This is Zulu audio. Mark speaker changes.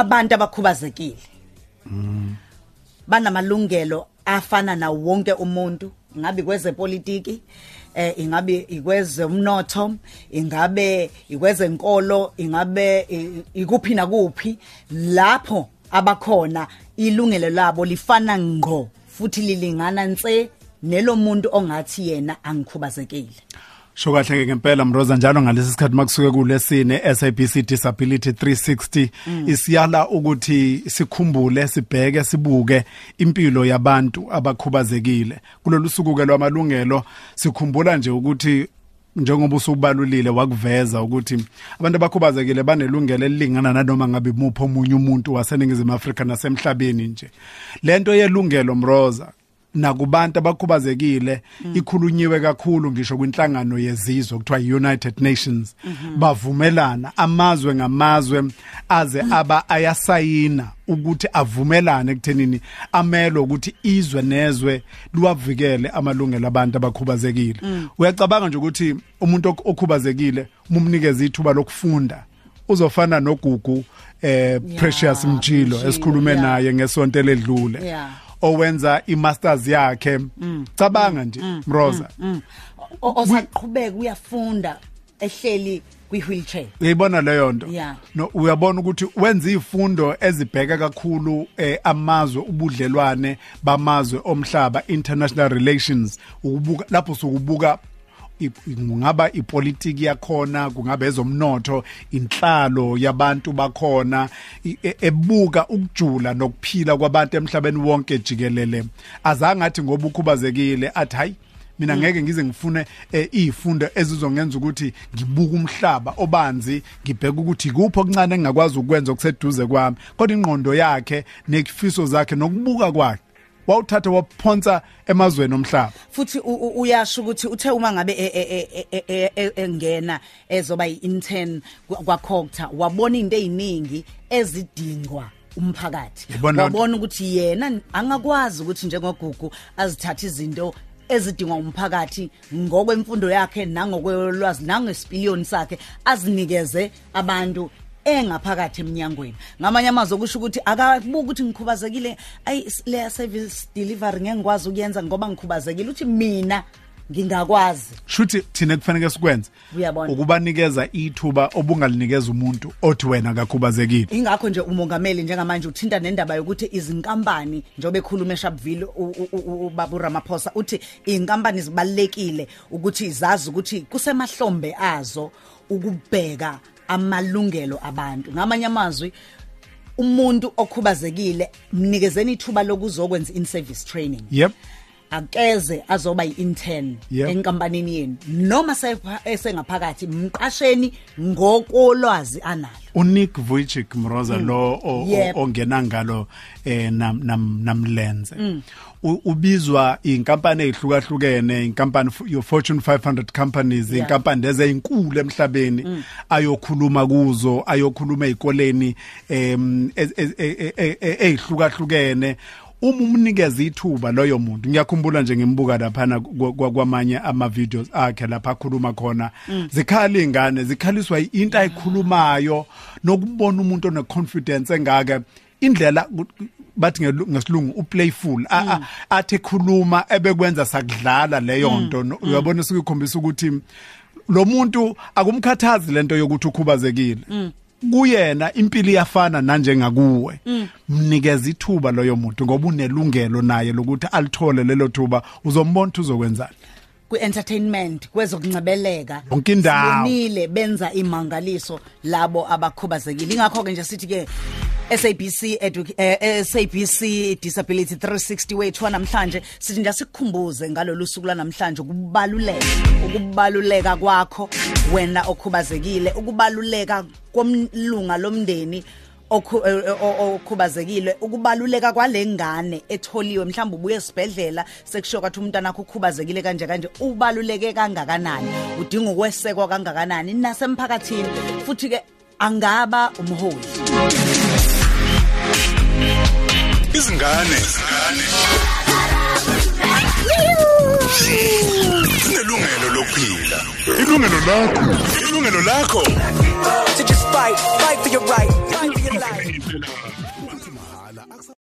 Speaker 1: abantu abakhubazekile. Banamalungelo afana na wonke umuntu. Ngabe kwezepolitiki eh ingabe ikweze umnotho ingabe ikweze inkolo ingabe ikuphi nakuphi. Lapho abakhona ilungelo labo lifana ngqo futhi lilingana nse nelomuntu ongathi yena angikhubazekile.
Speaker 2: Sho kahle ke ngempela Mroza njalo ngalesi sikhathi makusuke kulesine SABC Disability 360 isiyala ukuthi sikhumbule sibheke sibuke impilo yabantu abakhubazekile. Kulolu suku ke lwamalungelo sikhumbula nje ukuthi njengoba usubalulile wakuveza ukuthi abantu abakhubazekile banelungelo elilingana nanoma ngabe mupho omunye umuntu waseningizimu Afrika nasemhlabeni nje. Lento yelungelo Mroza nakubantu abakhubazekile ikhulunyiwe kakhulu ngisho kwinhlangano yezizwe kuthiwa United Nations. Bavumelana amazwe ngamazwe aze aba ayasayina ukuthi avumelane ekuthenini amelo ukuthi izwe nezwe luwavikele amalungelo abantu abakhubazekile. Uyacabanga nje ukuthi umuntu ok- okhubazekile umumnikeza ithuba lokufunda? Uzofana nogugu eh Precious Mjilo
Speaker 1: Mjilo,
Speaker 2: esikhulume
Speaker 1: yeah.
Speaker 2: naye ngesonto ledlule
Speaker 1: Yeah.
Speaker 2: Owenza imasters yakhe. Cabanga nje Mroza.
Speaker 1: O- osaqhubeka uyafunda ehleli kwi-wheelchair.
Speaker 2: Uyayibona leyo nto?
Speaker 1: Yeah.
Speaker 2: no uyabona ukuthi wenza izifundo ezibheka kakhulu eh, amazwe ubudlelwane bamazwe omhlaba international relations ukubuka lapho sokubuka i- kungaba ipolitiki yakhona kungaba ezomnotho inhlalo yabantu bakhona i- e- ebuka ukujula nokuphila kwabantu emhlabeni wonke jikelele. Azange athi ngoba ukhubazekile athi hayi mina ngeke ngize ngifune eh, izifundo ezizongenza ukuthi ngibuke umhlaba obanzi ngibheke ukuthi kupho okuncane engakwazi ukwenza okuseduze kwami. Kodwa ingqondo yakhe nefiso zakhe nokubuka kwakhe wawuthatha waphonsa emazweni omhlaba.
Speaker 1: Futhi u- u- uyasho ukuthi uthe uma ngabe e- e- e- e- e- e- engena ezoba yi-intern kwa- kwaCocta wabona into eziningi ezidingwa umphakathi.
Speaker 2: Yabona-
Speaker 1: wabona ukuthi yena angakwazi ukuthi njengogugu azithathe izinto ezidingwa umphakathi ngokwemfundo yakhe nangokwelwazi nangesipiliyoni sakhe azinikeze abantu engaphakathi eminyangweni ngamanye amazwi okusho ukuthi akabuka ukuthi ngikhubazekile ayi s- leya service delivery ngeke ngikwazi ukuyenza ngoba ngikhubazekile uthi mina ngingakwazi.
Speaker 2: Shuthi thina kufanele sikwenze?
Speaker 1: Uyabona.
Speaker 2: ukubanikeza ithuba obungalinikeza umuntu othi wena akakhubazekile.
Speaker 1: Ingakho nje umongameli njengamanje uthinta nendaba yokuthi izinkampani njengoba ekhuluma eSharpeville u- u- u- ubaba uRamaphosa uthi inkampani zibalekile ukuthi zazi ukuthi kusemahlombe azo ukubheka amalungelo abantu. Ngamanye amazwi umuntu okhubazekile mnikezeni ithuba lokuzokwenza in service training.
Speaker 2: Yep.
Speaker 1: Akeze azoba yi-intern
Speaker 2: Yep.
Speaker 1: enkampanini yenu. Noma sepha- esengaphakathi mqasheni ngokolwazi analo.
Speaker 2: uNick Vujicic Mroza lo o- o-
Speaker 1: Yep.
Speaker 2: ongena ngalo eh nam nam namlenze. U- ubizwa inkampani ezihlukahlukene inkampani f- yo Fortune 500 companies
Speaker 1: Yeah.
Speaker 2: inkampani lezi ezinkulu emhlabeni ayokhuluma kuzo ayokhuluma ezikoleni em ez- ez- e- e- e- e- ezihlukahlukene uma umnikeza ithuba loyo muntu ngiyakhumbula nje ngimbuka laphana kwa- kwa- kwamanye ama videos akhe lapha akhuluma khona. Zikhala izingane zikhaliswa into ayikhulumayo nokubona umuntu one confidence engaka. Indlela ku- bathi ngelu- ngesilungu uplayful a- a- athi khuluma ebekwenza sakudlala leyo nto. No- uyabona sikukhombisa ukuthi lo muntu akumkhathazi lento yokuthi ukhubazekile. Kuyena impilo iyafana nanjengakuwe. Mnikeza ithuba loyo muntu ngoba unelungelo naye lokuthi alithole lelo thuba. Uzombona ukuthi uzokwenzani?
Speaker 1: Kwi-entertainment kwezokuncebeleka
Speaker 2: Yonke indawo.
Speaker 1: sibonile benza imangaliso labo abakhubazekile. Ingakho-ke nje sithi-ke SABC edu- eh, SABC Disability 360 wethu namhlanje sithi nje sikukhumbuze ngalolu suku lanamhlanje ukubaluleka ukubaluleka kwakho wena okhubazekile ukubaluleka komlunga lomndeni eh, eh, okhubazekile ukubaluleka kwalengane etholiwe mhlawumbe ubuye esibhedlela sekushiwo kwathi umntwana akho ukhubazekile kanje kanje ubaluleke kangakanani? Udinga ukwesekwa kangakanani? Nasemphakathini. Futhi ke angaba umholi.
Speaker 3: Izingane. Zinelungelo lokuphila. Ilungelo lakho. Ilungelo lakho.
Speaker 4: To just fight, fight for your right,